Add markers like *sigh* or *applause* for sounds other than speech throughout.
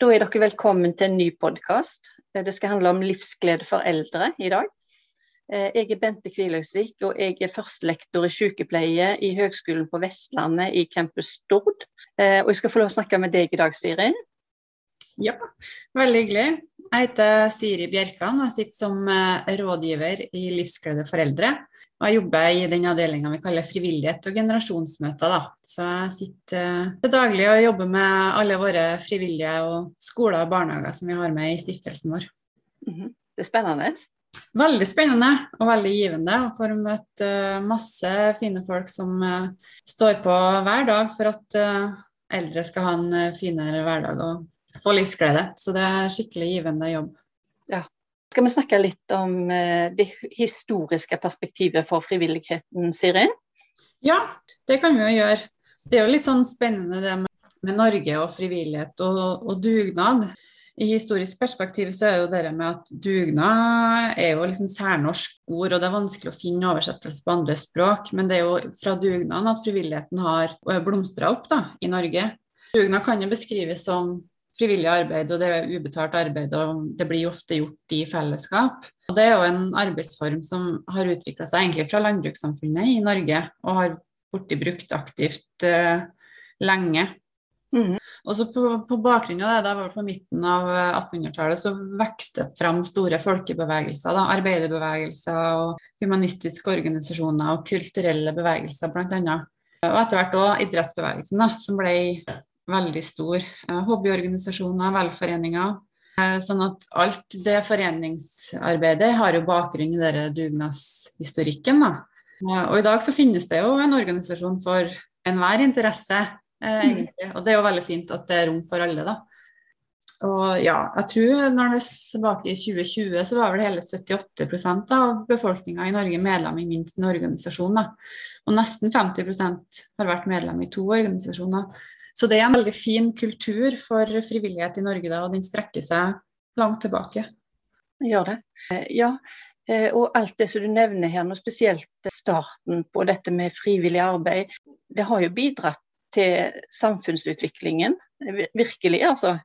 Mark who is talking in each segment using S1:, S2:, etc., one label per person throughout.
S1: Da er dere velkommen til en ny podkast. Det skal handle om livsglede for eldre i dag. Jeg er Bente Kviløysvik, og jeg er førstelektor i sykepleie i Høgskolen på Vestlandet i campus Stord. Og jeg skal få lov å snakke med deg i dag, Siri.
S2: Ja, veldig hyggelig. Jeg heter Siri Bjerkan og jeg sitter som eh, rådgiver i Livsglede foreldre. Og jeg jobber i den avdelinga vi kaller frivillighet og generasjonsmøter. Da. Så jeg sitter eh, til daglig og jobber med alle våre frivillige og skoler og barnehager som vi har med i stiftelsen vår.
S1: Mhm. Det er spennende.
S2: Veldig spennende og veldig givende. Og får møte eh, masse fine folk som står på hver dag for at eldre skal ha en finere hverdag og få livsglede. Så det er skikkelig givende jobb.
S1: Ja. Skal vi snakke litt om eh, det historiske perspektivet for frivilligheten, Siri?
S2: Ja, det kan vi jo gjøre. Det er jo litt sånn spennende det med, med Norge og frivillighet og, og, dugnad. I historisk perspektiv så er det jo det med at dugnad er jo liksom særnorsk ord, og det er vanskelig å finne oversettelse på andre språk. Men det er jo fra dugnaden at frivilligheten har blomstra opp da, i Norge. Dugnad kan jo beskrives som frivillig arbeid, og det er ubetalt arbeid, og det blir ofte gjort i fellesskap. Og det er jo en arbeidsform som har utvikla seg egentlig fra landbrukssamfunnet i Norge, og har blitt brukt aktivt uh, lenge. Mm. Og så på, på, bakgrunn av det, da var det på midten av 1800-tallet, så vokste det fram store folkebevegelser. Da, arbeiderbevegelser og humanistiske organisasjoner og kulturelle bevegelser, bl.a. Og etter hvert òg idrettsbevegelsen, da, som ble veldig stor. Eh, hobbyorganisasjoner, velforeninger. Eh, sånn at alt det foreningsarbeidet har jo bakgrunn i denne dugnadshistorikken. Da. Eh, og i dag så finnes det jo en organisasjon for enhver interesse, mm. egentlig. Og det er jo veldig fint at det er rom for alle, da. Og ja, jeg tror når vi er tilbake i 2020, så var vel hele 78% av befolkninga i Norge medlem i minst en organisasjon. Da. Og nesten 50% har vært medlem i to organisasjoner. Så det er en veldig fin kultur for frivillighet i Norge, da, og den strekker seg langt tilbake.
S1: Gjør det. Eh, ja, eh, og alt det som du nevner her nå, spesielt starten på dette med frivillig arbeid, det har jo bidratt til samfunnsutviklingen. Virkelig, altså.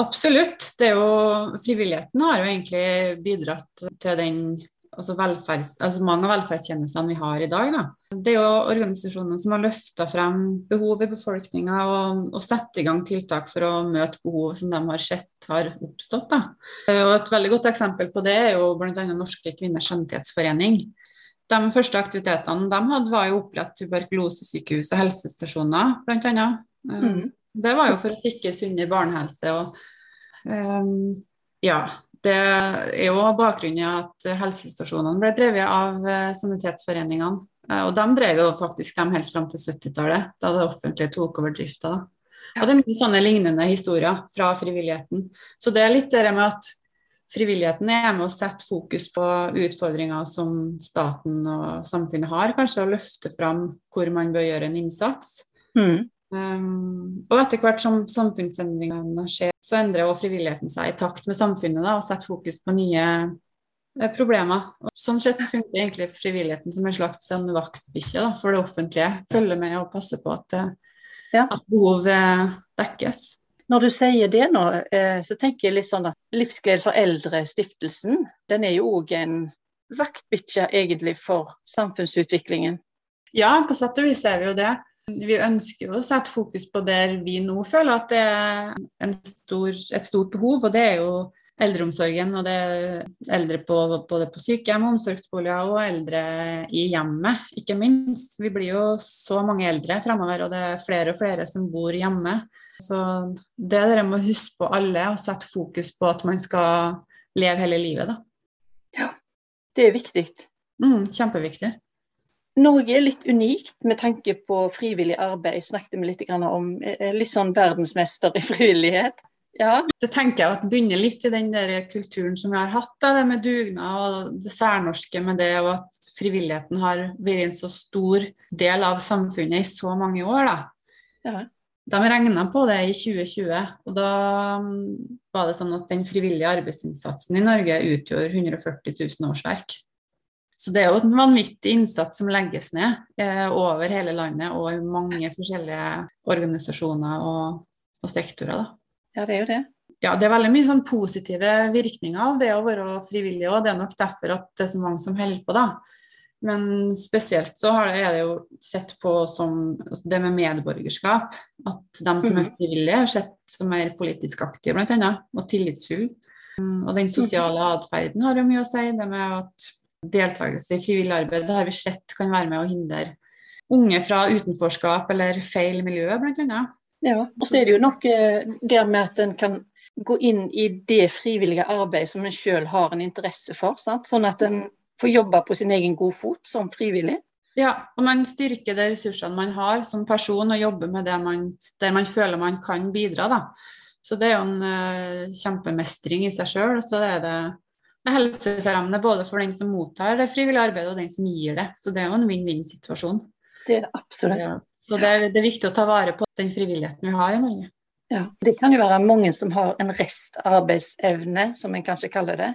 S2: Absolutt. Det er jo, frivilligheten har jo egentlig bidratt til den altså, altså mange av velferdstjenestene vi har i dag. Da. Det er jo organisasjonene som har løfta frem behov i befolkninga og, og satt i gang tiltak for å møte behov som de har sett har oppstått. Da. Og Et veldig godt eksempel på det er jo bl.a. Norske kvinners sanitetsforening. De første aktivitetene de hadde, var jo å opprette tuberkulosesykehus og helsestasjoner, bl.a. Mm. Det var jo for å sikre sunnere barnehelse. og um, ja, det er jo bakgrunnen i at helsestasjonene ble drevet av eh, sanitetsforeningene. Eh, og de drev jo faktisk dem helt fram til 70-tallet, da det offentlige tok over drifta. Og det er mye sånne lignende historier fra frivilligheten. Så det er litt det med at frivilligheten er med å sette fokus på utfordringer som staten og samfunnet har, kanskje å løfte fram hvor man bør gjøre en innsats. Mm. Um, og etter hvert som samfunnsendringene skjer, så endrer også frivilligheten seg i takt med samfunnet da, og setter fokus på nye eh, problemer. Og sånn sett så funker egentlig frivilligheten som en slags vaktbikkje for det offentlige. Følger med og passer på at, eh, ja. at behov dekkes.
S1: Når du sier det nå, eh, så tenker jeg litt sånn at Livsglede for eldre-stiftelsen, den er jo òg en vaktbikkje egentlig for samfunnsutviklingen.
S2: Ja, på sett og vis er vi jo det. Vi ønsker å sette fokus på der vi nå føler at det er stor, et stort behov, og det er jo eldreomsorgen. Og det er eldre på, både på sykehjem, omsorgsboliger og eldre i hjemmet, ikke minst. Vi blir jo så mange eldre fremover, og det er flere og flere som bor hjemme. Så det dere må huske på alle og sette fokus på at man skal leve hele livet, da.
S1: Ja, det er viktig.
S2: Mm, kjempeviktig.
S1: Norge er litt unikt med tanke på frivillig arbeid, snakket vi litt om. Litt sånn verdensmester i *laughs* frivillighet. Ja.
S2: Det tenker jeg at begynner litt i den der kulturen som vi har hatt, da, det med dugnad og det særnorske med det, og at frivilligheten har vært en så stor del av samfunnet i så mange år. da. Ja. De regna på det i 2020, og da mm, var det sånn at den frivillige arbeidsinnsatsen i Norge utgjør 140 000 årsverk. Så det er jo en vanvittig innsats som legges ned eh, over hele landet og i mange forskjellige organisasjoner og, og sektorer. Da.
S1: Ja, det er jo det.
S2: ja, det er veldig mye sånn positive virkninger av det å være frivillig, og det er nok derfor at det er så mange som holder på, da. Men spesielt så er det jo sett på som altså det med medborgerskap. At de som er mhm. frivillige, er sett som mer politisk aktive, bl.a. Og tillitsfulle. Og den mhm. sosiale atferden har jo mye å si. Det med at deltakelse i frivillig arbeid det har vi sett kan være med å hindre unge fra utenforskap eller feil miljø, bl.a.
S1: Ja, og så er det jo noe der med at en kan gå inn i det frivillige arbeidet som en sjøl har en interesse for. Sant? Sånn at en får jobbe på sin egen god fot som frivillig.
S2: Ja, og man styrker de ressursene man har som person, og jobber med det man, der man føler man kan bidra. Da. Så det er jo en uh, kjempemestring i seg sjøl. Så er det, det helsefremmende både for den som mottar det frivillige arbeidet, og den som gir det. Så det er jo en vinn-vinn-situasjon.
S1: Det er det absolutt. Ja.
S2: Så det er, det er viktig å ta vare på den frivilligheten vi har i Norge.
S1: Ja, Det kan jo være mange som har en restarbeidsevne, som en kanskje kaller det.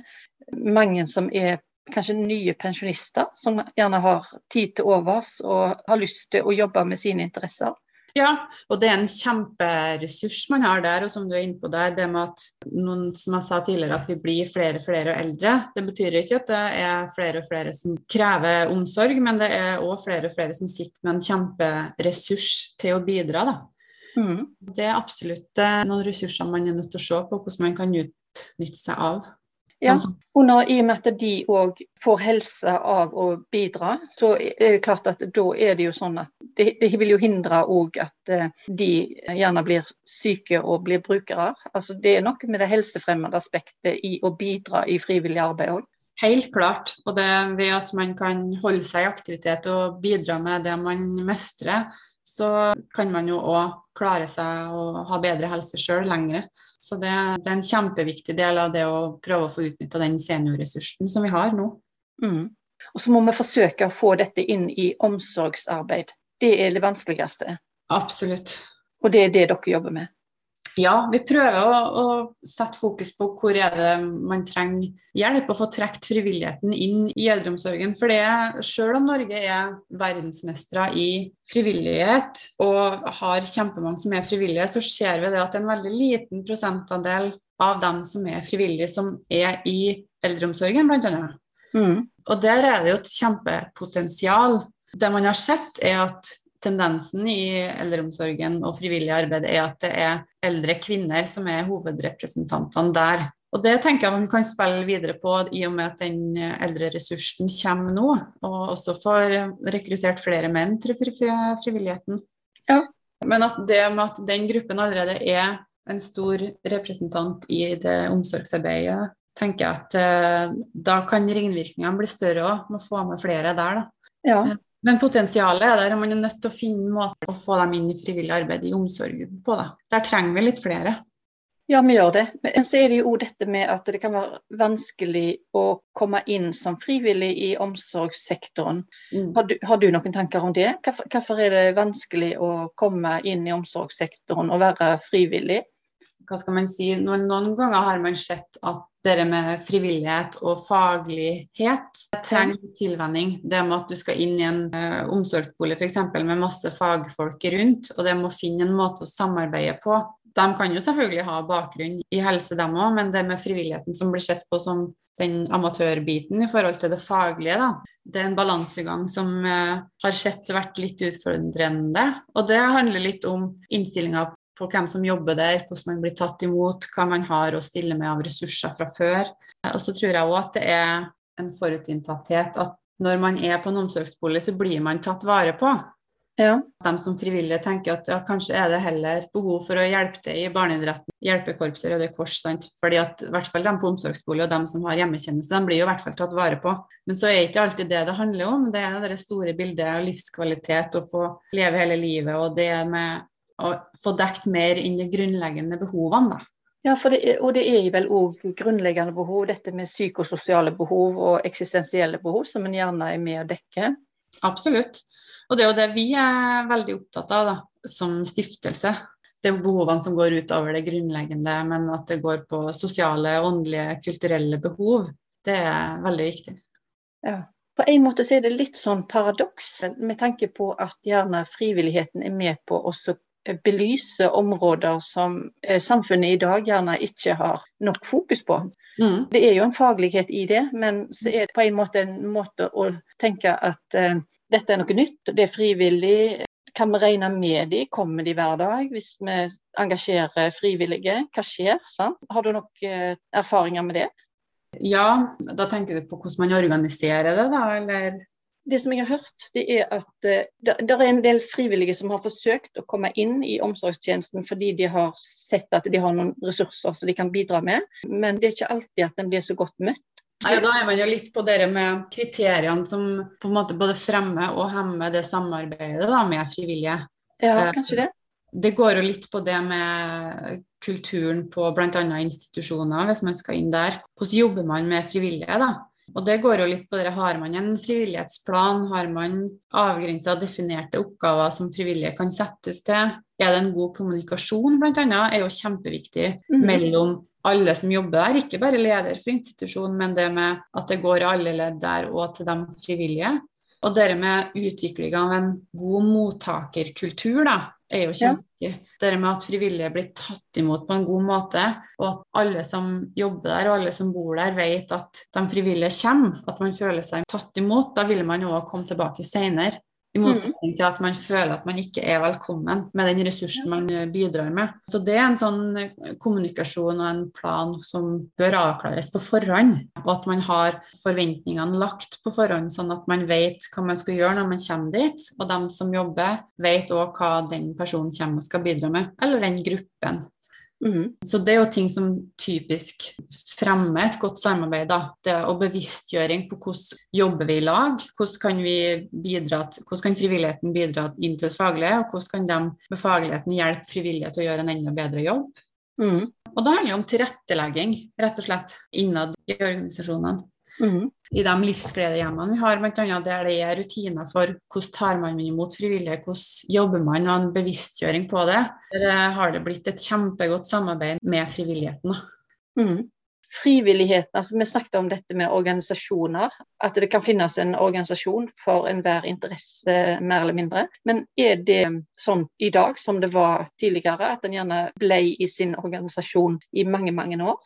S1: Mange som er kanskje nye pensjonister, som gjerne har tid til overs og har lyst til å jobbe med sine interesser.
S2: Ja, og det er en kjemperessurs man har der, og som du er inne på der, det med at noen, som jeg sa tidligere, at vi blir flere og flere og eldre. Det betyr ikke at det er flere og flere som krever omsorg, men det er òg flere og flere som sitter med en kjemperessurs til å bidra, da. Mm. Det er absolutt eh, noen ressurser man er nødt til å se på hvordan man kan utnytte seg av.
S1: Ja, og når, I og med at de òg får helse av å bidra, så er det klart at da er det jo sånn at det, det vil jo hindre òg at eh, de gjerne blir syke og blir brukere. Altså Det er noe med det helsefremmende aspektet i å bidra i frivillig arbeid òg.
S2: Helt klart. Og det ved at man kan holde seg i aktivitet og bidra med det man mestrer, så kan man jo òg klare seg og ha bedre helse sjøl lengre. Så det, det, er en kjempeviktig del av det å prøve å få utnytta den seniorressursen som vi har nå.
S1: Mm. Og så må vi forsøke å få dette inn i omsorgsarbeid. Det er det vanskeligste.
S2: Absolutt.
S1: Og det er det dere jobber med?
S2: Ja, vi prøver å, å, sette fokus på hvor er det man trenger hjelp, og få trukket frivilligheten inn i eldreomsorgen. For det, selv om Norge er verdensmestere i frivillighet og har kjempemange som er frivillige, så ser vi det at det er en veldig liten prosentandel av dem som er frivillige, som er i eldreomsorgen, bl.a. Mm. Og der er det jo et kjempepotensial. Det man har sett, er at tendensen i eldreomsorgen og frivillig arbeid er at det er eldre kvinner som er hovedrepresentantene der. Og Det tenker jeg man kan spille videre på i og med at den eldre ressursen kommer nå, og også får rekruttert flere menn til frivilligheten.
S1: Ja.
S2: Men at det med at den gruppen allerede er en stor representant i det omsorgsarbeidet, tenker jeg at uh, da kan ringvirkningene bli større òg, med å få med flere der. da.
S1: Ja.
S2: Men potensialet er der, og man er nødt til å finne måter å få dem inn i frivillig arbeid i omsorgen på. Da. Der trenger vi litt flere.
S1: Ja, vi gjør det. Men så er det jo dette med at det kan være vanskelig å komme inn som frivillig i omsorgssektoren. Mm. Har, du, har, du, noen tanker om det? Hvorfor, hvorfor er det vanskelig å komme inn i omsorgssektoren og være frivillig?
S2: Hva skal man si? Noen, noen ganger har man sett at det med frivillighet og faglighet trenger tilvenning. Det med at du skal inn i en uh, omsorgsbolig f.eks. med masse fagfolk rundt, og det må finne en måte å samarbeide på. De kan jo selvfølgelig ha bakgrunn i helse, dem òg, men det med frivilligheten som blir sett på som den amatørbiten i forhold til det faglige, da. Det er en balansegang som uh, har sett vært litt utfordrende. Og det handler litt om innstillinga på hvem som jobber der, hvordan man blir tatt imot, hva man har å stille med av ressurser fra før. Og så tror jeg òg at det er en forutinntatthet at når man er på en omsorgsbolig, så blir man tatt vare på.
S1: Ja.
S2: De som frivillige tenker at ja, kanskje er det heller behov for å hjelpe til i barneidretten, hjelpekorpset Røde Kors. Sant? Fordi at i hvert fall de på omsorgsbolig og de som har hjemmetjeneste, de blir jo i hvert fall tatt vare på. Men så er ikke alltid det det handler om. Det er det store bildet av livskvalitet, å få leve hele livet og det med å få dekt mer inn de grunnleggende behovene. da.
S1: Ja, det, og det er vel òg grunnleggende behov, dette med psykososiale behov og eksistensielle behov, som en gjerne er med å dekke.
S2: Absolutt. Og det er jo det vi er veldig opptatt av da, som stiftelse. Det er behovene som går utover det grunnleggende, men at det går på sosiale, åndelige, kulturelle behov. Det er veldig viktig.
S1: Ja. På en måte så er det litt sånn paradoks med tanke på at gjerne frivilligheten er med på å belyser områder som eh, samfunnet i dag gjerne ikke har nok fokus på.
S2: Mm.
S1: Det er jo en faglighet i det, men så er det på en måte en måte å tenke at uh, dette er noe nytt, det er frivillig. Kan vi regne med de? Kommer de hver dag hvis vi engasjerer frivillige? Hva skjer? Sant? Har du nok uh, erfaringer med det?
S2: Ja, da tenker du på hvordan man organiserer det, da, eller?
S1: Det som jeg har hørt, det er at uh, det, er en del frivillige som har forsøkt å komme inn i omsorgstjenesten fordi de har sett at de har noen ressurser som de kan bidra med, men det er ikke alltid at den blir så godt møtt.
S2: Nei, Da er man jo litt på det med kriteriene som på en måte både fremmer og hemmer det samarbeidet da, med frivillige.
S1: Ja, eh, kanskje det.
S2: Det går jo litt på det med kulturen på bl.a. institusjoner, hvis man skal inn der. Hvordan jobber man med frivillige? da? Og det går jo litt på det. Har man en frivillighetsplan, har man avgrensa og definerte oppgaver som frivillige kan settes til? Er det en god kommunikasjon, bl.a., er jo kjempeviktig mm. mellom alle som jobber der, ikke bare leder for institusjonen, men det med at det går i alle ledd der og til de frivillige. Og det med utvikling av en god mottakerkultur, da, er jo kjempegøy. Ja. Det med at frivillige blir tatt imot på en god måte, og at alle som jobber der og alle som bor der, vet at de frivillige kommer. At man føler seg tatt imot. Da vil man òg komme tilbake senere. I motsetning til at man føler at man ikke er velkommen med den ressursen man eh, bidrar med. Så det er en sånn eh, kommunikasjon og en plan som bør avklares på forhånd. Og at man har forventningene lagt på forhånd, sånn at man vet hva man skal gjøre når man kommer dit. Og de som jobber, vet òg hva den personen kommer og skal bidra med. Eller den gruppen. Mm. Så det er jo ting som typisk fremmer et godt samarbeid. Da. Det, og bevisstgjøring på hvordan jobber vi i lag, hvordan kan, vi bidra hvordan kan frivilligheten bidra inn til det faglige, og hvordan kan de med fagligheten hjelpe frivillige til å gjøre en enda bedre jobb. Mm. Og det handler jo om tilrettelegging, rett og slett, innad i organisasjonene. Mm. I de livsgledehjemmene vi har, bl.a. der det er rutiner for hvordan tar man imot frivillige, hvordan jobber man, og en bevisstgjøring på det. Der har det blitt et kjempegodt samarbeid med frivilligheten.
S1: Mm. Frivilligheten, altså Vi snakket om dette med organisasjoner. At det kan finnes en organisasjon for enhver interesse, mer eller mindre. Men er det sånn i dag som det var tidligere, at en gjerne ble i sin organisasjon i mange, mange år?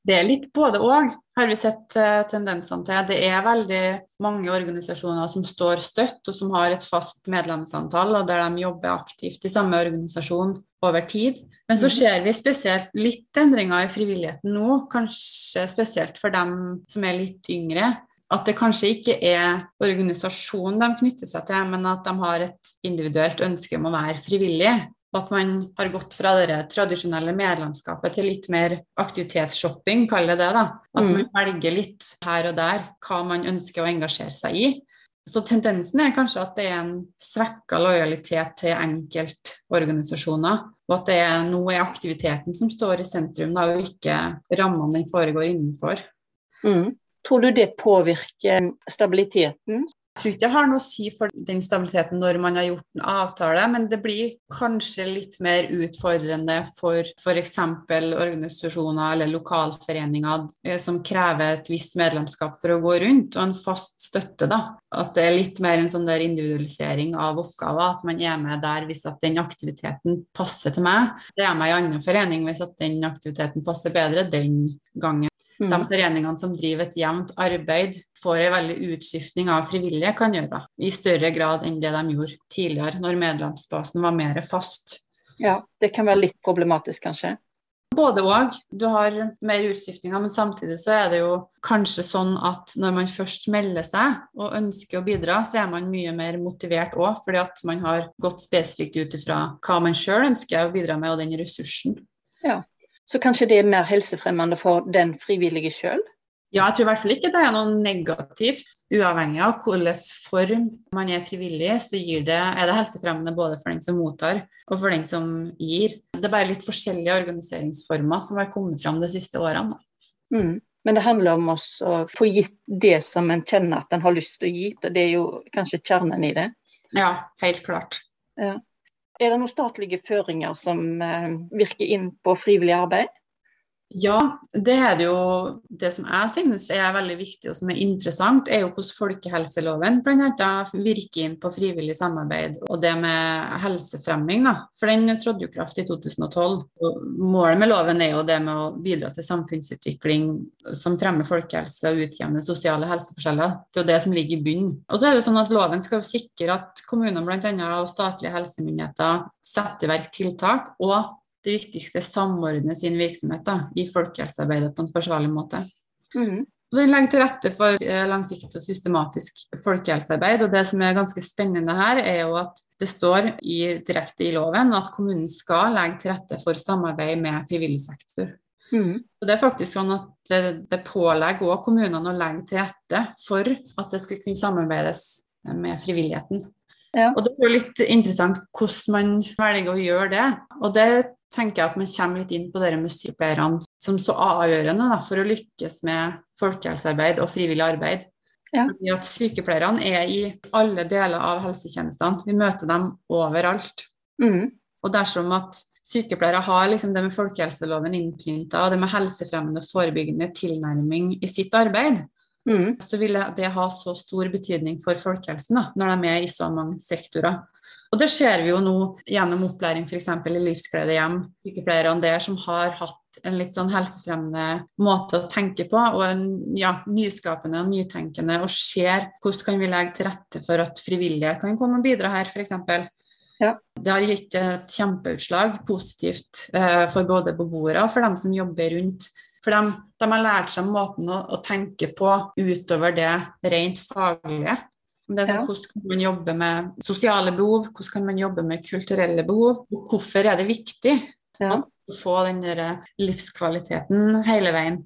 S2: Det er litt både òg, har vi sett uh, tendensene til. Det er veldig mange organisasjoner som står støtt, og som har et fast medlemsantall, og der de jobber aktivt i samme organisasjon over tid. Men så mhm. ser vi spesielt litt endringer i frivilligheten nå, kanskje spesielt for dem som er litt yngre. At det kanskje ikke er organisasjonen de knytter seg til, men at de har et individuelt ønske om å være frivillig. Og at man har gått fra det tradisjonelle medlemskapet til litt mer aktivitetsshopping, kaller det det. At mm. man velger litt her og der hva man ønsker å engasjere seg i. Så tendensen er kanskje at det er en svekka lojalitet til enkeltorganisasjoner. Og at det er, nå er aktiviteten som står i sentrum, da, og ikke rammene den foregår innenfor.
S1: Mm. Tror du det påvirker stabiliteten
S2: jeg tror ikke det har noe å si for den stabiliteten når man har gjort en avtale, men det blir kanskje litt mer utfordrende for f.eks. organisasjoner eller lokalforeninger eh, som krever et visst medlemskap for å gå rundt, og en fast støtte. da. At det er litt mer en sånn der individualisering av oppgaver, at man er med der hvis at den aktiviteten passer til meg. Det er meg i annen forening hvis at den aktiviteten passer bedre den gangen. De mm. foreningene som driver et jevnt arbeid, får en veldig utskiftning av frivillige, kan gjøre i større grad enn det de gjorde tidligere, når medlemsbasen var mer fast.
S1: Ja, det kan være litt problematisk, kanskje?
S2: Både òg. Du har mer utskiftninger, men samtidig så er det jo kanskje sånn at når man først melder seg og ønsker å bidra, så er man mye mer motivert òg, fordi at man har gått spesifikt ut ifra hva man sjøl ønsker å bidra med, og den ressursen.
S1: Ja, så kanskje det er mer helsefremmende for den frivillige sjøl?
S2: Ja, jeg tror i hvert fall ikke det er noe negativt. Uavhengig av hvilken form man er frivillig, så det, er det helsefremmende både for den som mottar og for den som gir. Det er bare litt forskjellige organiseringsformer som har kommet fram de siste årene.
S1: Mm. Men det handler om å få gitt det som en kjenner at en har lyst til å gi. Det er jo kanskje kjernen i det.
S2: Ja, helt klart.
S1: Ja. Er det noen statlige føringer som eh, virker inn på frivillig arbeid?
S2: Ja, det er det jo Det som jeg synes er veldig viktig og som er interessant, er jo hvordan folkehelseloven bl.a. virker inn på frivillig samarbeid og det med helsefremming. da. For den trådte jo kraft i 2012. og Målet med loven er jo det med å bidra til samfunnsutvikling som fremmer folkehelse og utjevner sosiale helseforskjeller. Det er jo det som ligger i bunnen. Og så er det sånn at Loven skal jo sikre at kommunene bl.a. og statlige helsemyndigheter setter i verk tiltak og det viktigste samordne sin virksomhet da, i folkehelsearbeidet på en forsvarlig måte. Mm. Den legger til rette for eh, langsiktig og systematisk folkehelsearbeid. og Det som er ganske spennende her, er jo at det står i, direkte i loven at kommunen skal legge til rette for samarbeid med frivillig sektor. Mm. Og det er faktisk sånn at det, det pålegger òg kommunene å legge til rette for at det skal kunne samarbeides med frivilligheten. Ja. Og Det er jo litt interessant hvordan man velger å gjøre det. Og det tenker jeg at man kommer litt inn på det med sykepleierne som så avgjørende da, for å lykkes med folkehelsearbeid og frivillig arbeid. Ja. Fordi at Sykepleierne er i alle deler av helsetjenestene. Vi møter dem overalt. Mm. Og dersom at sykepleiere har liksom det med folkehelseloven innprinta og det med helsefremmende forebyggende tilnærming i sitt arbeid, mm. så vil det ha så stor betydning for folkehelsen da, når de er i så mange sektorer. Og det ser vi jo nå gjennom opplæring f.eks. i Livsglede hjem. Sykepleierne der som har hatt en litt sånn helsefremmende måte å tenke på, og en ja, nyskapende og nytenkende, og ser hvordan kan vi legge til rette for at frivillige kan komme og bidra her, f.eks. Ja. Det har gitt et kjempeutslag positivt eh, for både beboere og for dem som jobber rundt. For de, de har lært seg måten å, å, tenke på utover det rent faglige. Det er sånn, ja. Hvordan kan man jobbe med sosiale behov, hvordan kan man jobbe med kulturelle behov, og hvorfor er det viktig ja. å få den der livskvaliteten hele veien.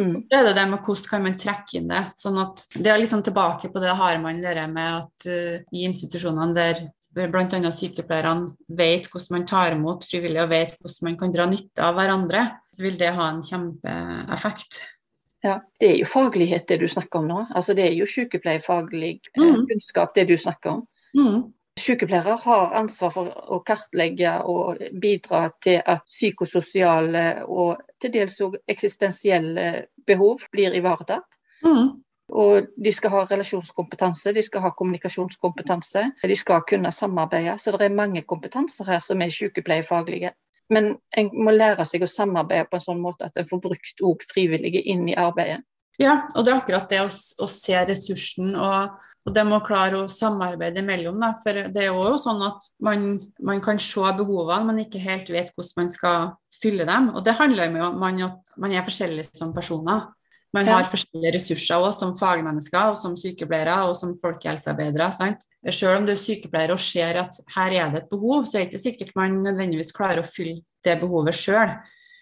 S2: Mm. Det er det med hvordan kan man trekke inn det. sånn at Det er liksom tilbake på det har man det med at uh, i institusjonene der bl.a. sykepleierne vet hvordan man tar imot frivillige og vet hvordan man kan dra nytte av hverandre, så vil det ha en kjempeeffekt.
S1: Ja, Det er jo faglighet det du snakker om nå. Altså Det er jo sykepleierfaglig eh, mm. kunnskap det du snakker om. Mm. Sykepleiere har ansvar for å kartlegge og bidra til at psykososiale og til dels òg eksistensielle behov blir ivaretatt. Mm. Og de skal ha relasjonskompetanse, de skal ha kommunikasjonskompetanse. De skal kunne samarbeide. Så det er mange kompetanser her som er sykepleierfaglige. Men en må lære seg å samarbeide på en sånn måte at en får brukt òg frivillige inn i arbeidet.
S2: Ja, og det er akkurat det å, å se ressursen og, og det må klare å samarbeide mellom. Da. For det er jo sånn at man, man, kan se behovene, men ikke helt vet hvordan man skal fylle dem. Og det handler jo om at man er forskjellige som personer. Man har forskjellige ressurser også, som fagmennesker og som sykepleiere og som folkehelsearbeidere. Sant? Selv om du er sykepleier og ser at her er det et behov, så er det ikke sikkert man nødvendigvis klarer å fylle det behovet sjøl.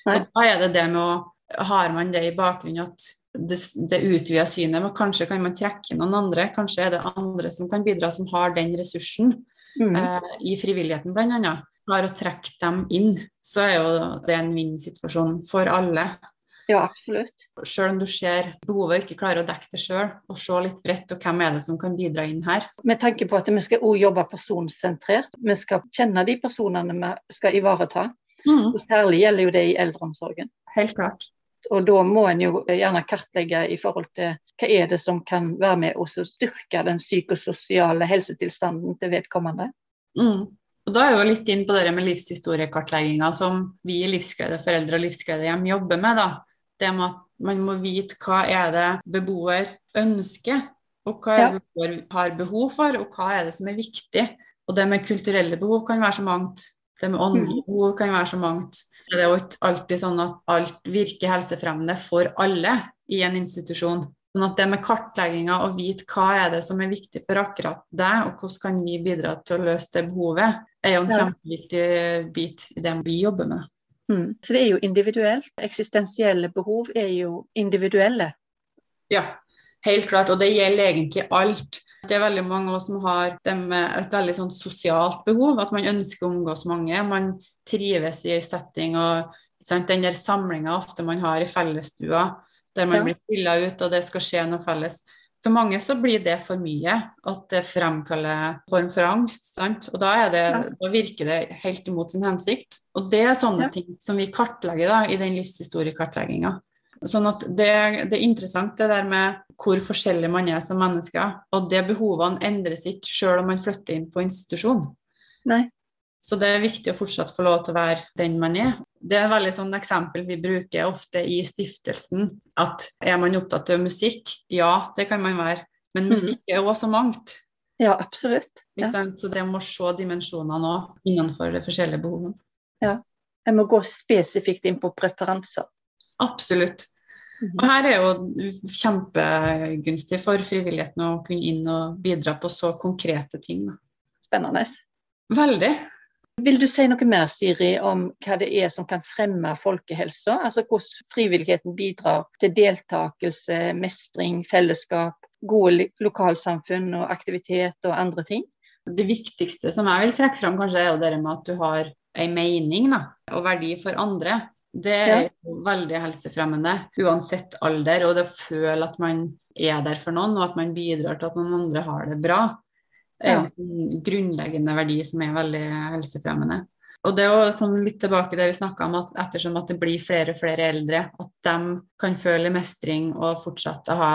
S2: Da er det det med å Har man det i bakgrunnen at det, det utvida synet, men kanskje kan man trekke noen andre. Kanskje er det andre som kan bidra, som har den ressursen. Mm. Eh, I frivilligheten, bl.a. Klarer å trekke dem inn, så er jo det en vinn-situasjon for alle.
S1: Ja, absolutt.
S2: Selv om du ser behovet og ikke klarer å dekke det sjøl, og se litt bredt, og hvem er det som kan bidra inn her.
S1: Vi tenker på at vi skal også jobbe personsentrert. Vi skal kjenne de personene vi skal ivareta. Mm. Og særlig gjelder jo det i eldreomsorgen.
S2: Helt klart.
S1: Og da må en jo gjerne kartlegge i forhold til hva er det som kan være med å styrke den psykososiale helsetilstanden til vedkommende.
S2: Mm. Og Da er jo litt inn på det med livshistoriekartlegginga som vi i Livsglede foreldre og Livsglede hjem jobber med. da det med at man må vite hva er det beboer ønsker, og hva er det beboer har behov for, og hva er det som er viktig. Og det med kulturelle behov kan være så mangt. Det med åndelige mm. behov kan være så mangt. Det er jo ikke alltid sånn at alt virker helsefremmende for alle i en institusjon. Sånn at det med kartlegginga og vite hva er det som er viktig for akkurat deg, og hvordan kan vi bidra til å løse det behovet, er jo en kjempeviktig bit i det vi jobber med.
S1: Mm. Så det er jo individuelt. Eksistensielle behov er jo individuelle.
S2: Ja, helt klart. Og det gjelder egentlig alt. Det er veldig mange som har et veldig sånn sosialt behov, at man ønsker å omgås mange. Man trives i setting og sant, den der samlinga ofte man har i fellesstua, der man ja. blir fylla ut og det skal skje noe felles. For mange så blir det for mye, at det fremkaller form for angst. Sant? Og da, det, ja. da, virker det helt imot sin hensikt. Og det er sånne ja. ting som vi kartlegger da, i den livshistoriekartlegginga. Sånn at det, det, er interessant det der med hvor forskjellig man er som mennesker. Og det behovene endres ikke selv om man flytter inn på institusjon.
S1: Nei.
S2: Så det er viktig å fortsatt få lov til å være den man er. Det er et veldig sånn eksempel vi bruker ofte i stiftelsen. At er man opptatt av musikk? Ja, det kan man være. Men mhm. musikk er også mangt.
S1: Ja, absolutt. Ja.
S2: Så det må se dimensjonene òg innenfor de forskjellige behovene.
S1: Ja. Jeg må gå spesifikt inn på preferanser.
S2: Absolutt. Mhm. Og her er jo kjempegunstig for frivilligheten å kunne inn og bidra på så konkrete ting.
S1: Spennende.
S2: Veldig.
S1: Vil du si noe mer, Siri, om hva det er som kan fremme folkehelsa? Altså hvordan frivilligheten bidrar til deltakelse, mestring, fellesskap, gode lokalsamfunn og aktivitet og andre ting?
S2: Det viktigste som jeg vil trekke fram, kanskje, er jo det med at du har en mening da, og verdi for andre. Det er jo veldig helsefremmende, uansett alder. Og det å føle at man er der for noen, og at man bidrar til at noen andre har det bra, er en grunnleggende verdi som er veldig helsefremmende. Og det er jo sånn litt tilbake det vi snakka om, at ettersom at det blir flere og flere eldre, at de kan føle mestring og fortsette å ha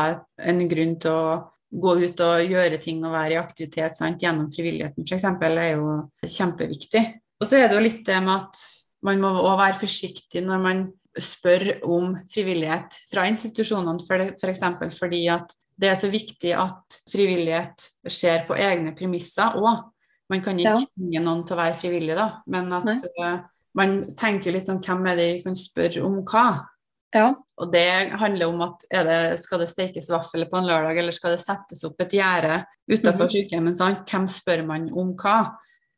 S2: en grunn til å gå ut og gjøre ting og være i aktivitet sant? gjennom frivilligheten f.eks., er jo kjempeviktig. Og så er det jo litt det med at man må òg være forsiktig når man spør om frivillighet fra institusjonene, f.eks. For fordi at det er så viktig at frivillighet skjer på egne premisser òg. Man kan ikke tvinge ja. noen til å være frivillig, da, men at uh, man tenker litt sånn hvem er det vi kan spørre om hva?
S1: Ja.
S2: Og det handler om at det, skal det stekes vafler på en lørdag, eller skal det settes opp et gjerde utenfor mm -hmm. sykehjemmet? Hvem spør man om hva?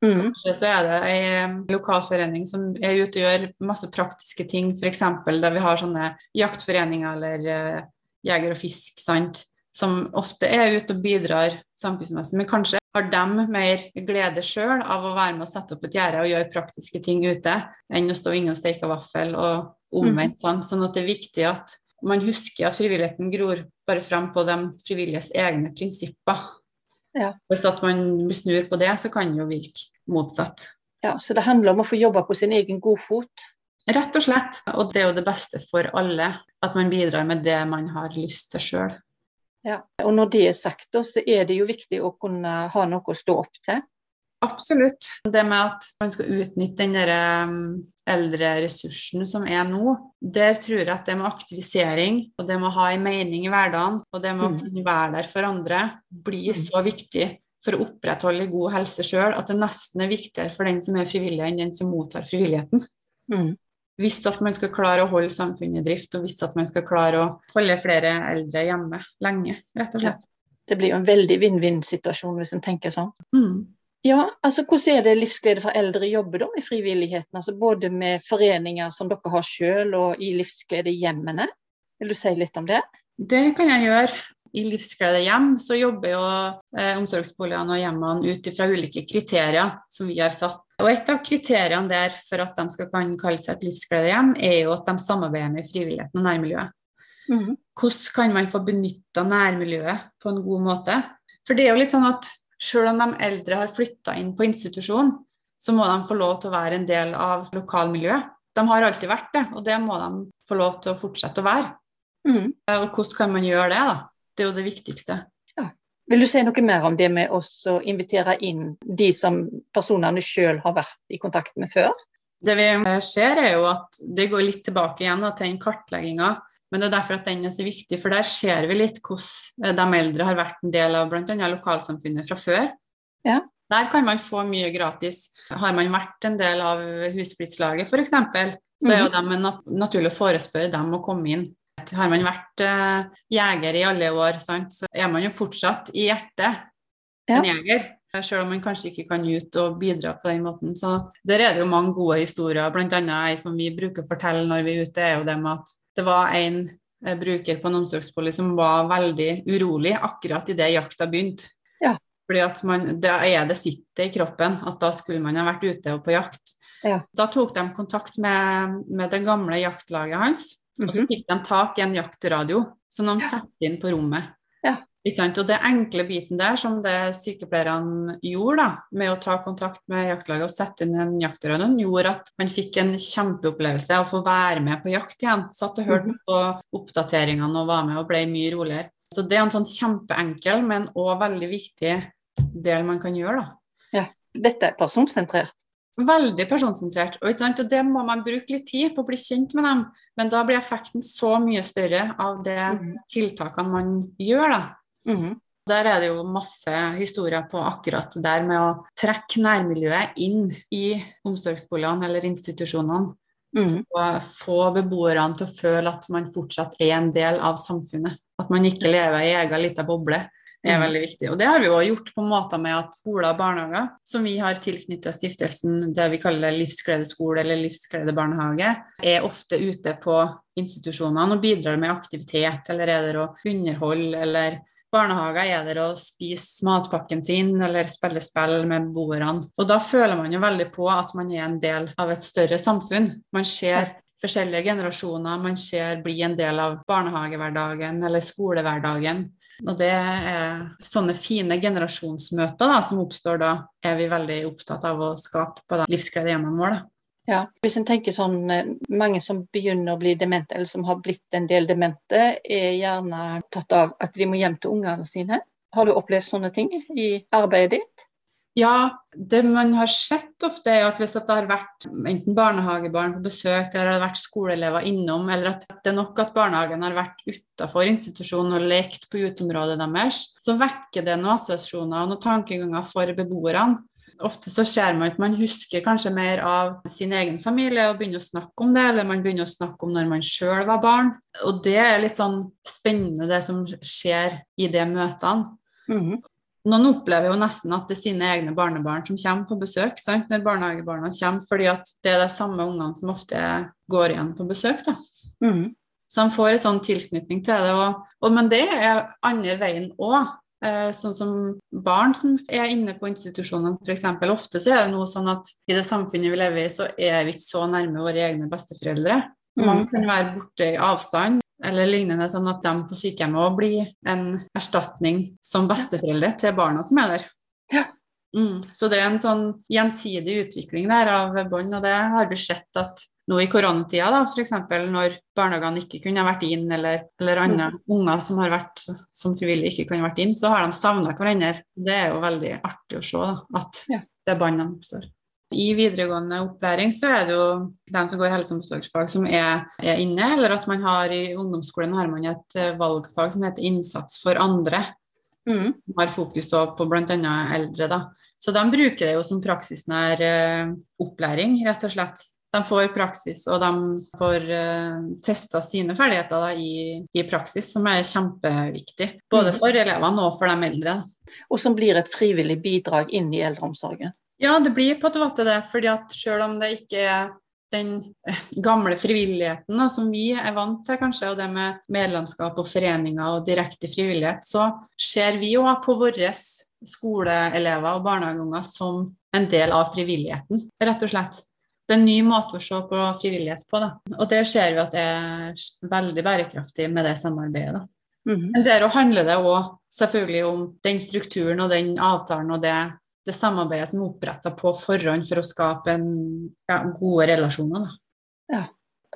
S2: Mm. Kanskje så er det ei lokalforening som er ute og gjør masse praktiske ting, f.eks. da vi har sånne jaktforeninger eller uh, jeger og fisk, sant? Som ofte er ute og bidrar samfunnsmessig. Men kanskje har de mer glede sjøl av å være med å sette opp et gjerde og gjøre praktiske ting ute, enn å stå inne og steke vaffel og omvendt. Mm. Sånn. sånn at det er viktig at man husker at frivilligheten gror bare fram på de frivilliges egne prinsipper.
S1: Ja.
S2: Hvis at man snur på det, så kan det jo virke motsatt.
S1: Ja, Så det handler om å få jobbe på sin egen godfot?
S2: Rett og slett. Og det er jo det beste for alle, at man bidrar med det man har lyst til sjøl.
S1: Ja. Og når det er sagt, så er det jo viktig å kunne ha noe å stå opp til.
S2: Absolutt. Det med at man skal utnytte den der um, eldre ressursen som er nå, der tror jeg at det med aktivisering og det med å ha en mening i hverdagen og det med å mm. kunne være der for andre, blir mm. så viktig for å opprettholde god helse sjøl at det nesten er viktigere for den som er frivillig, enn den som mottar frivilligheten.
S1: Mm.
S2: Hvis at man skal klare å holde samfunnet i drift, og hvis at man skal klare å holde flere eldre hjemme lenge, rett og slett.
S1: Det blir jo en veldig vinn-vinn-situasjon hvis en tenker sånn.
S2: Mm.
S1: Ja, altså Hvordan er det Livsglede for eldre jobber da med frivilligheten? Altså Både med foreninger som dere har selv, og i Livsglede hjemmene. Vil du si litt om det?
S2: Det kan jeg gjøre. I Livsglede hjem så jobber jo eh, omsorgsboligene og hjemmene ut fra ulike kriterier som vi har satt. Og Et av kriteriene der for at de skal kan kalle seg et livsgledehjem, er jo at de samarbeider med frivilligheten og nærmiljøet.
S1: Mm.
S2: Hvordan kan man få benytta nærmiljøet på en god måte? For det er jo litt sånn at selv om de eldre har flytta inn på institusjon, så må de få lov til å være en del av lokalmiljøet. De har alltid vært det, og det må de få lov til å fortsette å være.
S1: Mm.
S2: Og hvordan kan man gjøre det, da? Det er jo det viktigste.
S1: Vil du si noe mer om det med å invitere inn de som personene sjøl har vært i kontakt med før?
S2: Det vi ser er jo at det går litt tilbake igjen da, til den kartlegginga men det er derfor at den er så viktig, for der ser vi litt hvordan de eldre har vært en del av bl.a. lokalsamfunnet fra før.
S1: Ja.
S2: Der kan man få mye gratis. Har man vært en del av Husflidslaget f.eks., så er jo mm. de naturlig å forespørre dem å komme inn. Har man vært uh, jeger i alle år, sant, så er man jo fortsatt i hjertet en jeger. Selv om man kanskje ikke kan ut og bidra på den måten. Så der er det jo mange gode historier. Blant annet ei som vi bruker å fortelle når vi er ute, er jo det med at det var en eh, bruker på en omsorgsbolig som var veldig urolig akkurat idet jakta begynte.
S1: Ja.
S2: Fordi at man, Da er det sittet i kroppen at da skulle man ha vært ute og på jakt.
S1: Ja.
S2: Da tok de kontakt med, med det gamle jaktlaget hans. Og så mhm. fikk de tak i en jaktradio som de setter inn på rommet.
S1: Ja.
S2: Og det enkle biten der, som det sykepleierne gjorde da, med å ta kontakt med jaktlaget og sette inn en jaktrønnen, gjorde at man fikk en kjempeopplevelse av å få være med på jakt igjen. Satt og hørte
S1: Mhm.
S2: på oppdateringene og var med og ble mye roligere. Så det er en sånn kjempeenkel, men òg veldig viktig del man kan gjøre, da.
S1: Dette er personsentrert.
S2: Veldig personsentrert. Og, og det må man bruke litt tid på å bli kjent med dem, men da blir effekten så mye større av de
S1: mm.
S2: tiltakene man gjør, da.
S1: Mm.
S2: Der er det jo masse historier på akkurat det der med å trekke nærmiljøet inn i omsorgsboligene eller institusjonene.
S1: Mm.
S2: Og få beboerne til å føle at man fortsatt er en del av samfunnet. At man ikke lever i egen liten boble. Er
S1: Mhm.
S2: veldig viktig. Og det har vi jo gjort på måter med at skoler og barnehager, som vi har tilknyttet stiftelsen det vi kaller livsgledeskole eller livsgledebarnehage, er ofte ute på institusjonene og bidrar med aktivitet, eller er der å underholder eller barnehager er der å spise matpakken sin eller spille spill med beboerne. Og da føler man jo veldig på at man er en del av et større samfunn. Man ser forskjellige generasjoner, man ser bli en del av barnehagehverdagen eller skolehverdagen. Og det er sånne fine generasjonsmøter da, som oppstår da, er vi veldig opptatt av å skape på de livsgledehjemmene våre.
S1: Ja. Hvis en tenker sånn, eh, Mange som begynner å bli demente, eller som har blitt en del demente, er gjerne tatt av at de må hjem til ungene sine. Har du opplevd sånne ting i arbeidet ditt?
S2: Ja, det man har sett ofte er at hvis det har vært enten barnehagebarn på besøk, eller det har vært skoleelever innom, eller at det er nok at barnehagen har vært utafor institusjonen og lekt på uteområdet deres, så vekker det noen assosiasjoner og noen tankeganger for beboerne. Ofte så ser man at man husker kanskje mer av sin egen familie og begynner å snakke om det, eller man begynner å snakke om når man sjøl var barn. Og det er litt sånn spennende det som skjer i de møtene.
S1: Mhm.
S2: Noen opplever jo nesten at det er sine egne barnebarn som kommer på besøk sant? når barnehagebarna kommer, fordi at det er de samme ungene som ofte går igjen på besøk. da.
S1: Mm.
S2: Så de får en sånn tilknytning til det. Og, og, men det er andre veien òg. Eh, sånn som barn som er inne på institusjonene f.eks. Ofte så er det noe sånn at i det samfunnet vi lever i, så er vi ikke så nærme våre egne besteforeldre.
S1: Mm.
S2: Mange kan være borte i avstand eller lignende, sånn at de på sykehjemmet òg blir en erstatning som besteforeldre til barna som er der.
S1: Ja.
S2: Mm. Så det er en sånn gjensidig utvikling der av bånd, og det har vi sett at nå i koronatida, da, f.eks. når barnehagene ikke kunne vært inn, eller, eller andre unger som har vært som frivillig ikke kunne vært inn, så har de savna hverandre. Det er jo veldig artig å se da, at
S1: Ja.
S2: det båndet oppstår. I videregående opplæring så er det jo de som går helse- og omsorgsfag som er, er inne, eller at man har i ungdomsskolen har man et eh, valgfag som heter innsats for andre, Mm. har fokus på bl.a. eldre. Da. Så de bruker det jo som praksisnær eh, opplæring, rett og slett. De får praksis, og de får eh, testa sine ferdigheter da, i, i praksis, som er kjempeviktig. Både
S1: Mhm.
S2: for elevene og for de eldre.
S1: Og som blir et frivillig bidrag inn i eldreomsorgen.
S2: Ja, det blir på en måte det, fordi at selv om det ikke er den eh, gamle frivilligheten da, som vi er vant til, kanskje, og det med medlemskap og foreninger og direkte frivillighet, så ser vi jo på våre skoleelever og barnehageunger som en del av frivilligheten, rett og slett. Det er en ny måte å se på frivillighet på, da. Og det ser vi at det er veldig bærekraftig med det samarbeidet, da.
S1: -hmm.
S2: Men der handler det òg selvfølgelig om den strukturen og den avtalen og det, det samarbeidet som er oppretta på forhånd for å skape en, ja, gode relasjoner. Da.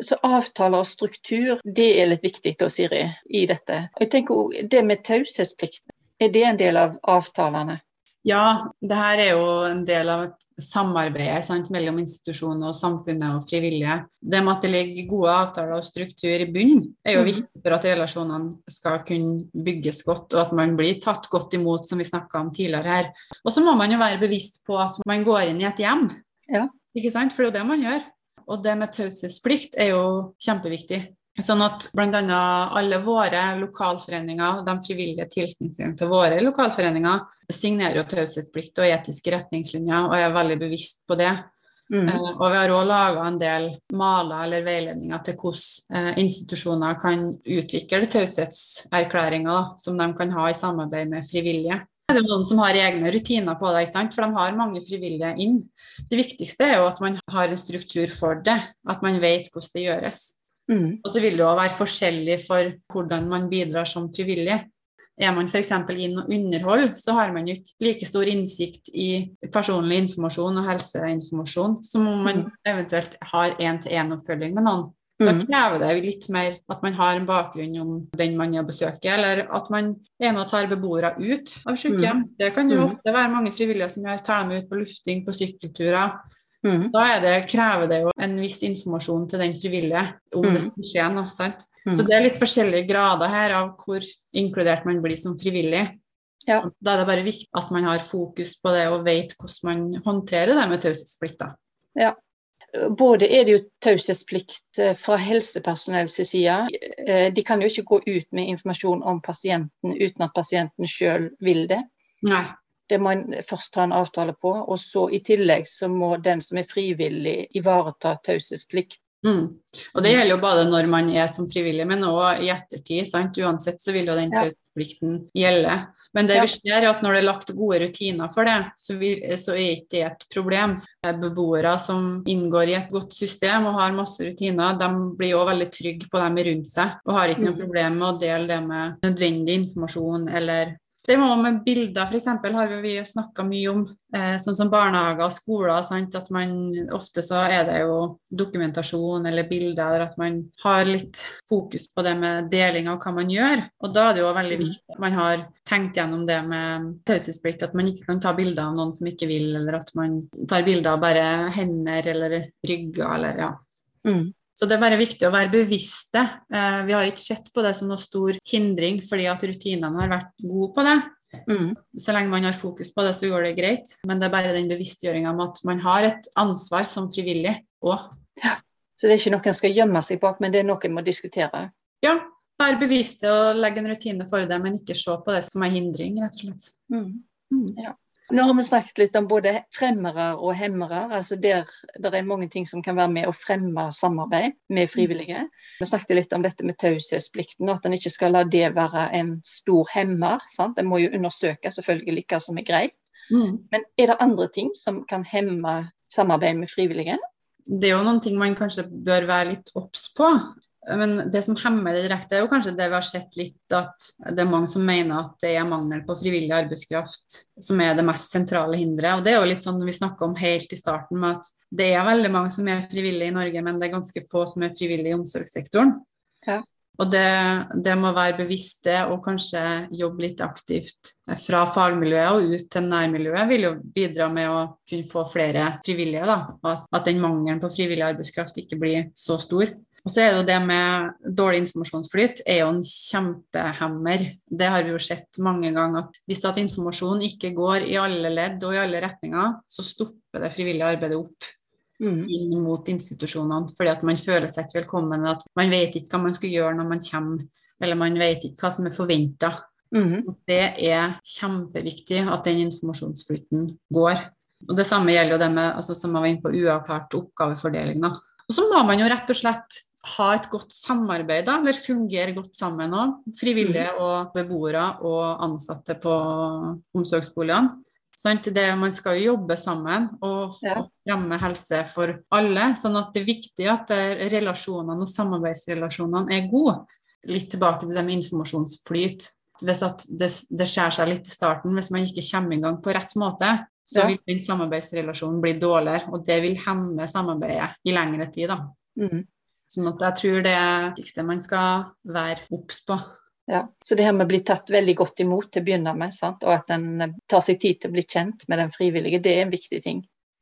S1: Så avtaler og struktur, det er litt viktig da, Siri, i dette. Og Jeg tenker Det med taushetsplikten, er det en del av avtalene?
S2: Ja, det her er jo en del av et samarbeid sant, mellom institusjoner og samfunnet og frivillige. Det med at det ligger gode avtaler og struktur i bunn, er jo
S1: Mhm.
S2: viktig for at relasjonene skal kunne bygges godt, og at man blir tatt godt imot, som vi snakka om tidligere her. Og så må man jo være bevisst på at man går inn i et hjem,
S1: Ja.
S2: ikke sant? for det er jo det man gjør. Og det med taushetsplikt er jo kjempeviktig. Sånn at bl.a. alle våre lokalforeninger, de frivillige tilknytningene til våre lokalforeninger, signerer jo taushetsplikt og etiske retningslinjer, og er veldig bevisst på det.
S1: Mm.
S2: Uh, og vi har òg laga en del maler eller veiledninger til hvordan uh, institusjoner kan utvikle taushetserklæringer som de kan ha i samarbeid med frivillige. Det er noen som har egne rutiner på det, ikke sant? for de har mange frivillige inn. Det viktigste er jo at man har en struktur for det, at man vet hvordan det gjøres.
S1: Mhm.
S2: Og så vil det òg være forskjellig for hvordan man bidrar som frivillig. er man f.eks. inn og underhold, så har man jo ikke like stor innsikt i personlig informasjon og helseinformasjon som om man
S1: Mm.
S2: eventuelt har én-til-én-oppfølging med noen. Da
S1: Mm.
S2: krever det litt mer at man har en bakgrunn om den man er å besøke, eller at man er med og tar beboere ut av sykehjem. Det kan jo
S1: Mm.
S2: ofte være mange frivillige som gjør, tar dem ut på lufting, på sykkelturer.
S1: Mm.
S2: Da er det, krever det jo en viss informasjon til den frivillige om
S1: Mm.
S2: det skal skje noe. sant?
S1: Mm.
S2: Så det er litt forskjellige grader her av hvor inkludert man blir som frivillig.
S1: Ja.
S2: Da er det bare viktig at man har fokus på det og vet hvordan man håndterer det med taushetsplikter.
S1: Både er det jo taushetsplikt eh, fra helsepersonells side. Eh, De kan jo ikke gå ut med informasjon om pasienten uten at pasienten selv vil det.
S2: Nei.
S1: Det må en først ha en avtale på. Og så i tillegg så må den som er frivillig ivareta taushetsplikt.
S2: Mm. Og det gjelder jo både når man er som frivillig, men òg i ettertid. sant? Uansett så vil jo den
S1: Ja.
S2: taushetsplikten gjelde. Men det
S1: Ja.
S2: vi ser er at når det er lagt gode rutiner for det, så, vil, så er ikke det et problem. Beboere som inngår i et godt system og har masse rutiner, de blir òg veldig trygge på dem rundt seg og har ikke noe
S1: Mm.
S2: problem med å dele det med nødvendig informasjon eller det må med bilder, f.eks. har vi, jo snakka mye om, eh, sånn som barnehager og skoler. Sant? At man, ofte så er det jo dokumentasjon eller bilder, eller at man har litt fokus på det med deling av hva man gjør. Og da er det jo veldig
S1: Mm.
S2: viktig at man har tenkt gjennom det med taushetsplikt, at man ikke kan ta bilder av noen som ikke vil, eller at man tar bilder av bare hender eller rygger, eller ja.
S1: Mm.
S2: Så det er bare viktig å være bevisste. Eh, vi har ikke sett på det som noen stor hindring, fordi at rutinene har vært gode på det.
S1: Mm.
S2: Så lenge man har fokus på det, så går det greit. Men det er bare den bevisstgjøringa om at man har et ansvar som frivillig òg.
S1: Så det er ikke noe en skal gjemme seg bak, men det er noe en må diskutere.
S2: Ja, være bevisst og legge en rutine for det, men ikke se på det som en hindring, rett og slett.
S1: Mm.
S2: Mm.
S1: Ja. Nå har vi snakket litt om både fremmere og hemmere. altså der, der er mange ting som kan være med å fremme samarbeid med frivillige. Vi snakket litt om dette med taushetsplikten, og at en ikke skal la det være en stor hemmer. sant? En må jo undersøke selvfølgelig hva som er greit.
S2: Mm.
S1: Men er det andre ting som kan hemme samarbeid med frivillige?
S2: Det er jo noen ting man kanskje bør være litt obs på. Men det som hemmer det direkte, er jo kanskje det vi har sett litt, at det er mange som mener at det er mangel på frivillig arbeidskraft som er det mest sentrale hinderet. Og det er jo litt sånn vi snakka om helt i starten, med at det er veldig mange som er frivillige i Norge, men det er ganske få som er frivillige i omsorgssektoren.
S1: Ja.
S2: Og det, det må være bevisst det, og kanskje jobbe litt aktivt fra fagmiljøet og ut til nærmiljøet, vil jo bidra med å kunne få flere frivillige. da, og at, at den mangelen på frivillig arbeidskraft ikke blir så stor. Og så er det jo det med dårlig informasjonsflyt er jo en kjempehemmer. Det har vi jo sett mange ganger. at Hvis at informasjon ikke går i alle ledd og i alle retninger, så stopper det frivillige arbeidet opp
S1: Mm.
S2: inn mot institusjonene. Fordi at man føler seg ikke velkommen. At man vet ikke hva man skal gjøre når man kommer, eller man vet ikke hva som er forventa.
S1: Mm.
S2: Det er kjempeviktig at den informasjonsflyten går. Og Det samme gjelder jo det med, altså, som jeg var inne på, uavklart oppgavefordeling. Da. Og så må man jo rett og slett ha et godt samarbeid, da, eller fungere godt sammen òg. Frivillige og beboere og ansatte på omsorgsboligene. Sant? Det, man skal jo jobbe sammen og,
S1: Ja.
S2: og fremme helse for alle. sånn at det er viktig at eh, relasjonene og samarbeidsrelasjonene er gode. Litt tilbake til det med informasjonsflyt. Hvis det, det skjærer seg litt i starten, hvis man ikke kommer i gang på rett måte, så
S1: Ja.
S2: vil den samarbeidsrelasjonen bli dårligere, og det vil hemme samarbeidet i lengre tid. da.
S1: Mm.
S2: Sånn at jeg tror det er det viktigste man skal være obs på.
S1: Ja. Så det her med å bli tatt veldig godt imot til å begynne med, sant? og at en eh, tar seg tid til å bli kjent med den frivillige, det er en viktig ting.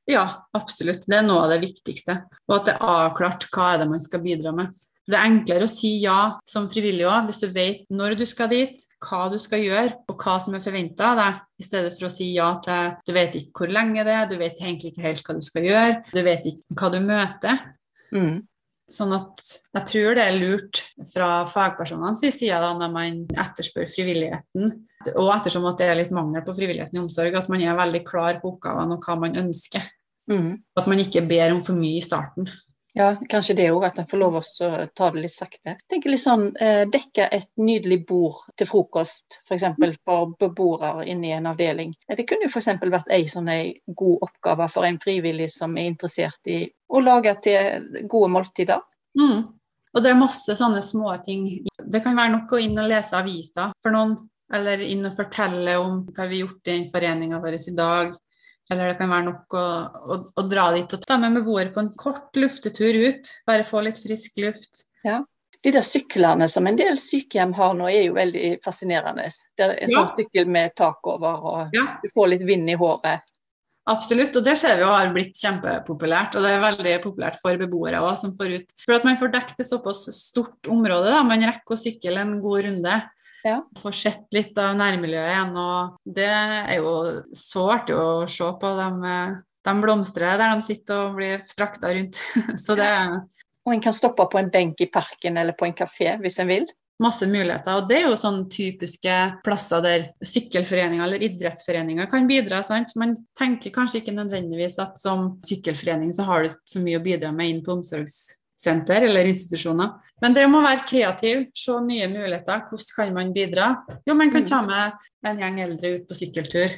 S2: Ja, absolutt. Det er noe av det viktigste. Og at det er avklart hva er det man skal bidra med. Det er enklere å si ja som frivillig òg, hvis du vet når du skal dit, hva du skal gjøre og hva som er forventa av deg, i stedet for å si ja til du vet ikke hvor lenge det er, du vet egentlig ikke helt hva du skal gjøre, du vet ikke hva du møter.
S1: Mm.
S2: Sånn at jeg tror det er lurt fra fagpersonenes side da, når man etterspør frivilligheten, og ettersom at det er litt mangel på frivilligheten i omsorg, at man er veldig klar på oppgavene og hva man ønsker.
S1: Mm.
S2: At man ikke ber om for mye i starten.
S1: Ja, kanskje det òg, at en får lov å ta det litt sakte. Tenk litt sånn, eh, Dekke et nydelig bord til frokost, f.eks. For, for beboere inne i en avdeling. Det kunne jo f.eks. vært ei sånn ei god oppgave for en frivillig som er interessert i å lage til gode måltider.
S2: Mm. Og det er masse sånne små ting. Det kan være nok å inn og lese aviser for noen. eller inn og fortelle om hva vi har gjort i foreninga vår i dag. Eller det kan være nok å, å, å dra dit og ta med beboere på en kort luftetur ut. Bare få litt frisk luft.
S1: Ja. De der syklene som en del sykehjem har nå, er jo veldig fascinerende. Det er en
S2: Ja.
S1: sånn sykkel med tak over, og
S2: Ja.
S1: du får litt vind i håret.
S2: Absolutt, og det ser vi jo har blitt kjempepopulært. Og det er veldig populært for beboere òg, som får ut For at man får dekket et såpass stort område, da. Man rekker å sykle en god runde.
S1: Ja.
S2: Få sett litt av nærmiljøet igjen, og det er jo så artig å se på. De, de blomstrer der de sitter og blir frakta rundt. *laughs* Så det
S1: Og en kan stoppe på en benk i parken eller på en kafé hvis en vil.
S2: masse muligheter. Og det er jo sånne typiske plasser der sykkelforeninger eller idrettsforeninger kan bidra. sant? Man tenker kanskje ikke nødvendigvis at som sykkelforening så har du så mye å bidra med inn på omsorgssenter eller institusjoner. Men det må være kreativ, se nye muligheter. Hvordan kan man bidra? Jo, man kan
S1: Mm.
S2: ta med en gjeng eldre ut på sykkeltur.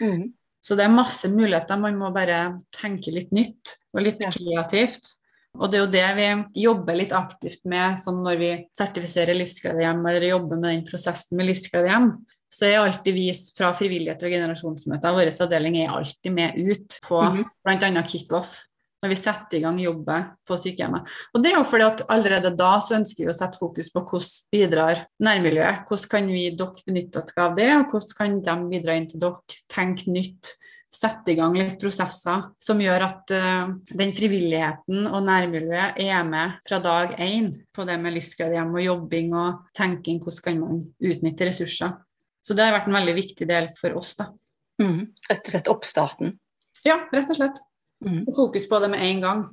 S1: Mm.
S2: Så det er masse muligheter. Man må bare tenke litt nytt og litt kreativt. Og det er jo det vi jobber litt aktivt med sånn når vi sertifiserer livsgledehjem eller jobber med den prosessen med livsgledehjem. Så er alltid vi fra frivillighet og generasjonsmøter, vår avdeling er alltid med ut på
S1: Mhm.
S2: bl.a. kickoff. Når vi setter i gang jobben på sykehjemmet. Og det er jo fordi at allerede da så ønsker vi å sette fokus på hvordan bidrar nærmiljøet. Hvordan kan vi dere benytte dere av det, og hvordan kan de bidra inn til dere? Tenk nytt. Sette i gang litt prosesser som gjør at uh, den frivilligheten og nærmiljøet er med fra dag én på det med livsgledehjem og jobbing og tenking. Hvordan kan man utnytte ressurser? Så det har vært en veldig viktig del for oss, da.
S1: Mm. Rett og slett oppstarten.
S2: Ja, rett og slett.
S1: Mm.
S2: Fokus på det med en gang.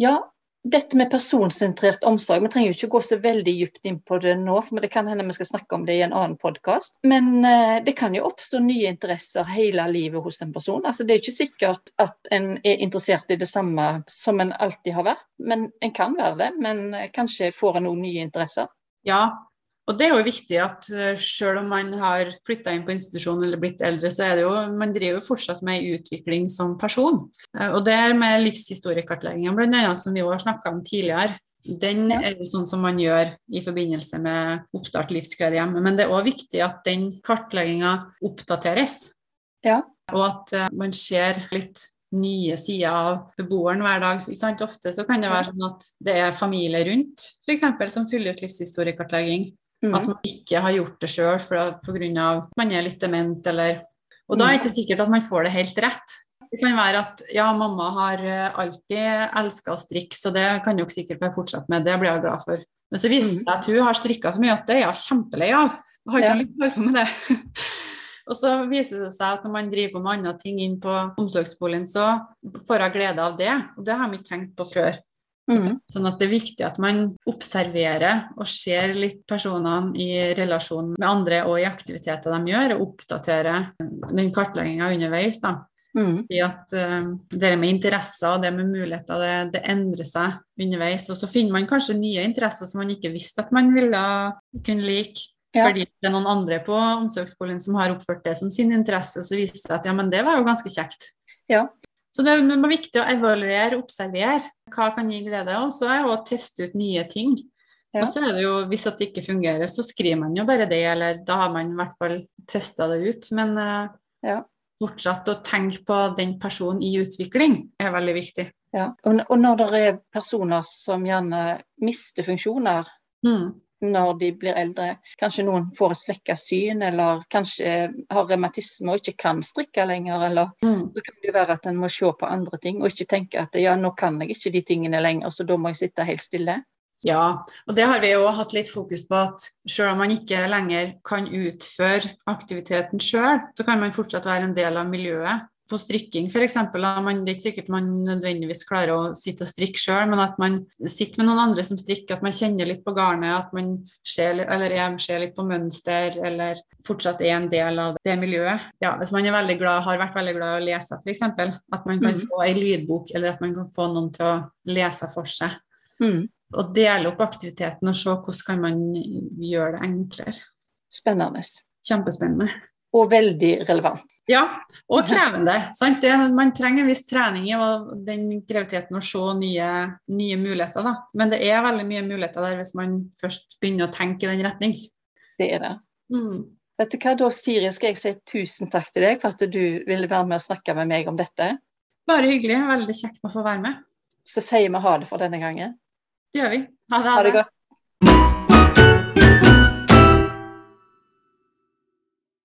S1: Ja, dette med personsentrert omsorg, vi trenger jo ikke gå så veldig dypt inn på det nå, for det kan hende vi skal snakke om det i en annen podkast. Men eh, det kan jo oppstå nye interesser hele livet hos en person. Altså, det er jo ikke sikkert at en er interessert i det samme som en alltid har vært, men en kan være det. Men eh, kanskje får en noen nye interesser.
S2: Ja, og det er jo viktig at uh, selv om man har flytta inn på institusjon eller blitt eldre, så er det jo, man driver jo fortsatt med utvikling som person. Uh, og det her med livshistoriekartleggingen bl.a. som vi òg har snakka om tidligere, den er jo sånn som man gjør i forbindelse med oppstart livsgledehjem. Men det er òg viktig at den kartlegginga oppdateres.
S1: Ja.
S2: Og at uh, man ser litt nye sider av beboeren hver dag. Ofte så kan det være sånn at det er familie rundt, f.eks. som fyller ut livshistoriekartlegging. At
S1: Mm.
S2: man ikke har gjort det sjøl pga. at man er litt dement eller Og da er det ikke sikkert at man får det helt rett. Det kan være at ja, mamma har eh, alltid elska å strikke, så det kan dere sikkert bare fortsette med. Det blir jeg glad for. Men så viser det seg at hun har strikka så mye at det er jeg kjempelei av. Jeg har ikke
S1: Ja.
S2: lyst til å holde på med det. *laughs* Og så viser det seg at når man driver på med andre ting inn på omsorgsboligen, så får jeg glede av det. Og det har vi ikke tenkt på før.
S1: Mm.
S2: Sånn at det er viktig at man observerer og ser litt personene i relasjon med andre og i aktiviteter de gjør, og oppdaterer den kartlegginga underveis. da.
S1: Mm.
S2: I at uh, Det med interesser og det med muligheter, det, det endrer seg underveis. Og så finner man kanskje nye interesser som man ikke visste at man ville kunne like.
S1: Ja.
S2: Fordi det er noen andre på omsorgsboligen som har oppført det som sin interesse, og så viser det seg at ja, men det var jo ganske kjekt.
S1: Ja.
S2: Så det er det viktig å evaluere, observere. Hva kan gi glede? Og så er det å teste ut nye ting.
S1: Ja.
S2: Og så er det jo, Hvis det ikke fungerer, så skriver man jo bare det, eller da har man i hvert fall testa det ut. Men uh,
S1: Ja.
S2: fortsatt å tenke på den personen i utvikling er veldig viktig.
S1: Ja. Og, og når det er personer som gjerne mister funksjoner
S2: Mm.
S1: Når de blir eldre, kanskje noen får et svekka syn, eller kanskje har revmatisme og ikke kan strikke lenger, eller
S2: Mm.
S1: så kan det være at en må se på andre ting, og ikke tenke at ja, nå kan jeg ikke de tingene lenger, så da må jeg sitte helt stille.
S2: Ja, og det har vi jo hatt litt fokus på at selv om man ikke lenger kan utføre aktiviteten sjøl, så kan man fortsatt være en del av miljøet. På strikking f.eks. Det er ikke sikkert man nødvendigvis klarer å sitte og strikke sjøl, men at man sitter med noen andre som strikker, at man kjenner litt på garnet, at man ser, er, ser litt på mønster, eller fortsatt er en del av det miljøet. Ja, Hvis man er veldig glad, har vært veldig glad i å lese f.eks., at man kan
S1: mm.
S2: få ei lydbok, eller at man kan få noen til å lese for seg
S1: Mm.
S2: og dele opp aktiviteten og se hvordan man kan gjøre det enklere.
S1: Spennende.
S2: Kjempespennende.
S1: Og veldig relevant.
S2: Ja, og krevende. sant? Det, man trenger en viss trening i den kreativiteten å se nye, nye muligheter. Da. Men det er veldig mye muligheter der hvis man først begynner å tenke i den retning.
S1: Det er det.
S2: Mm.
S1: Vet du hva, da Siri skal jeg si tusen takk til deg for at du ville være med og snakke med meg om dette.
S2: Bare hyggelig. Veldig kjekt å få være med.
S1: Så sier vi ha det for denne gangen.
S2: Det gjør vi. Ha det.
S1: Ha det godt.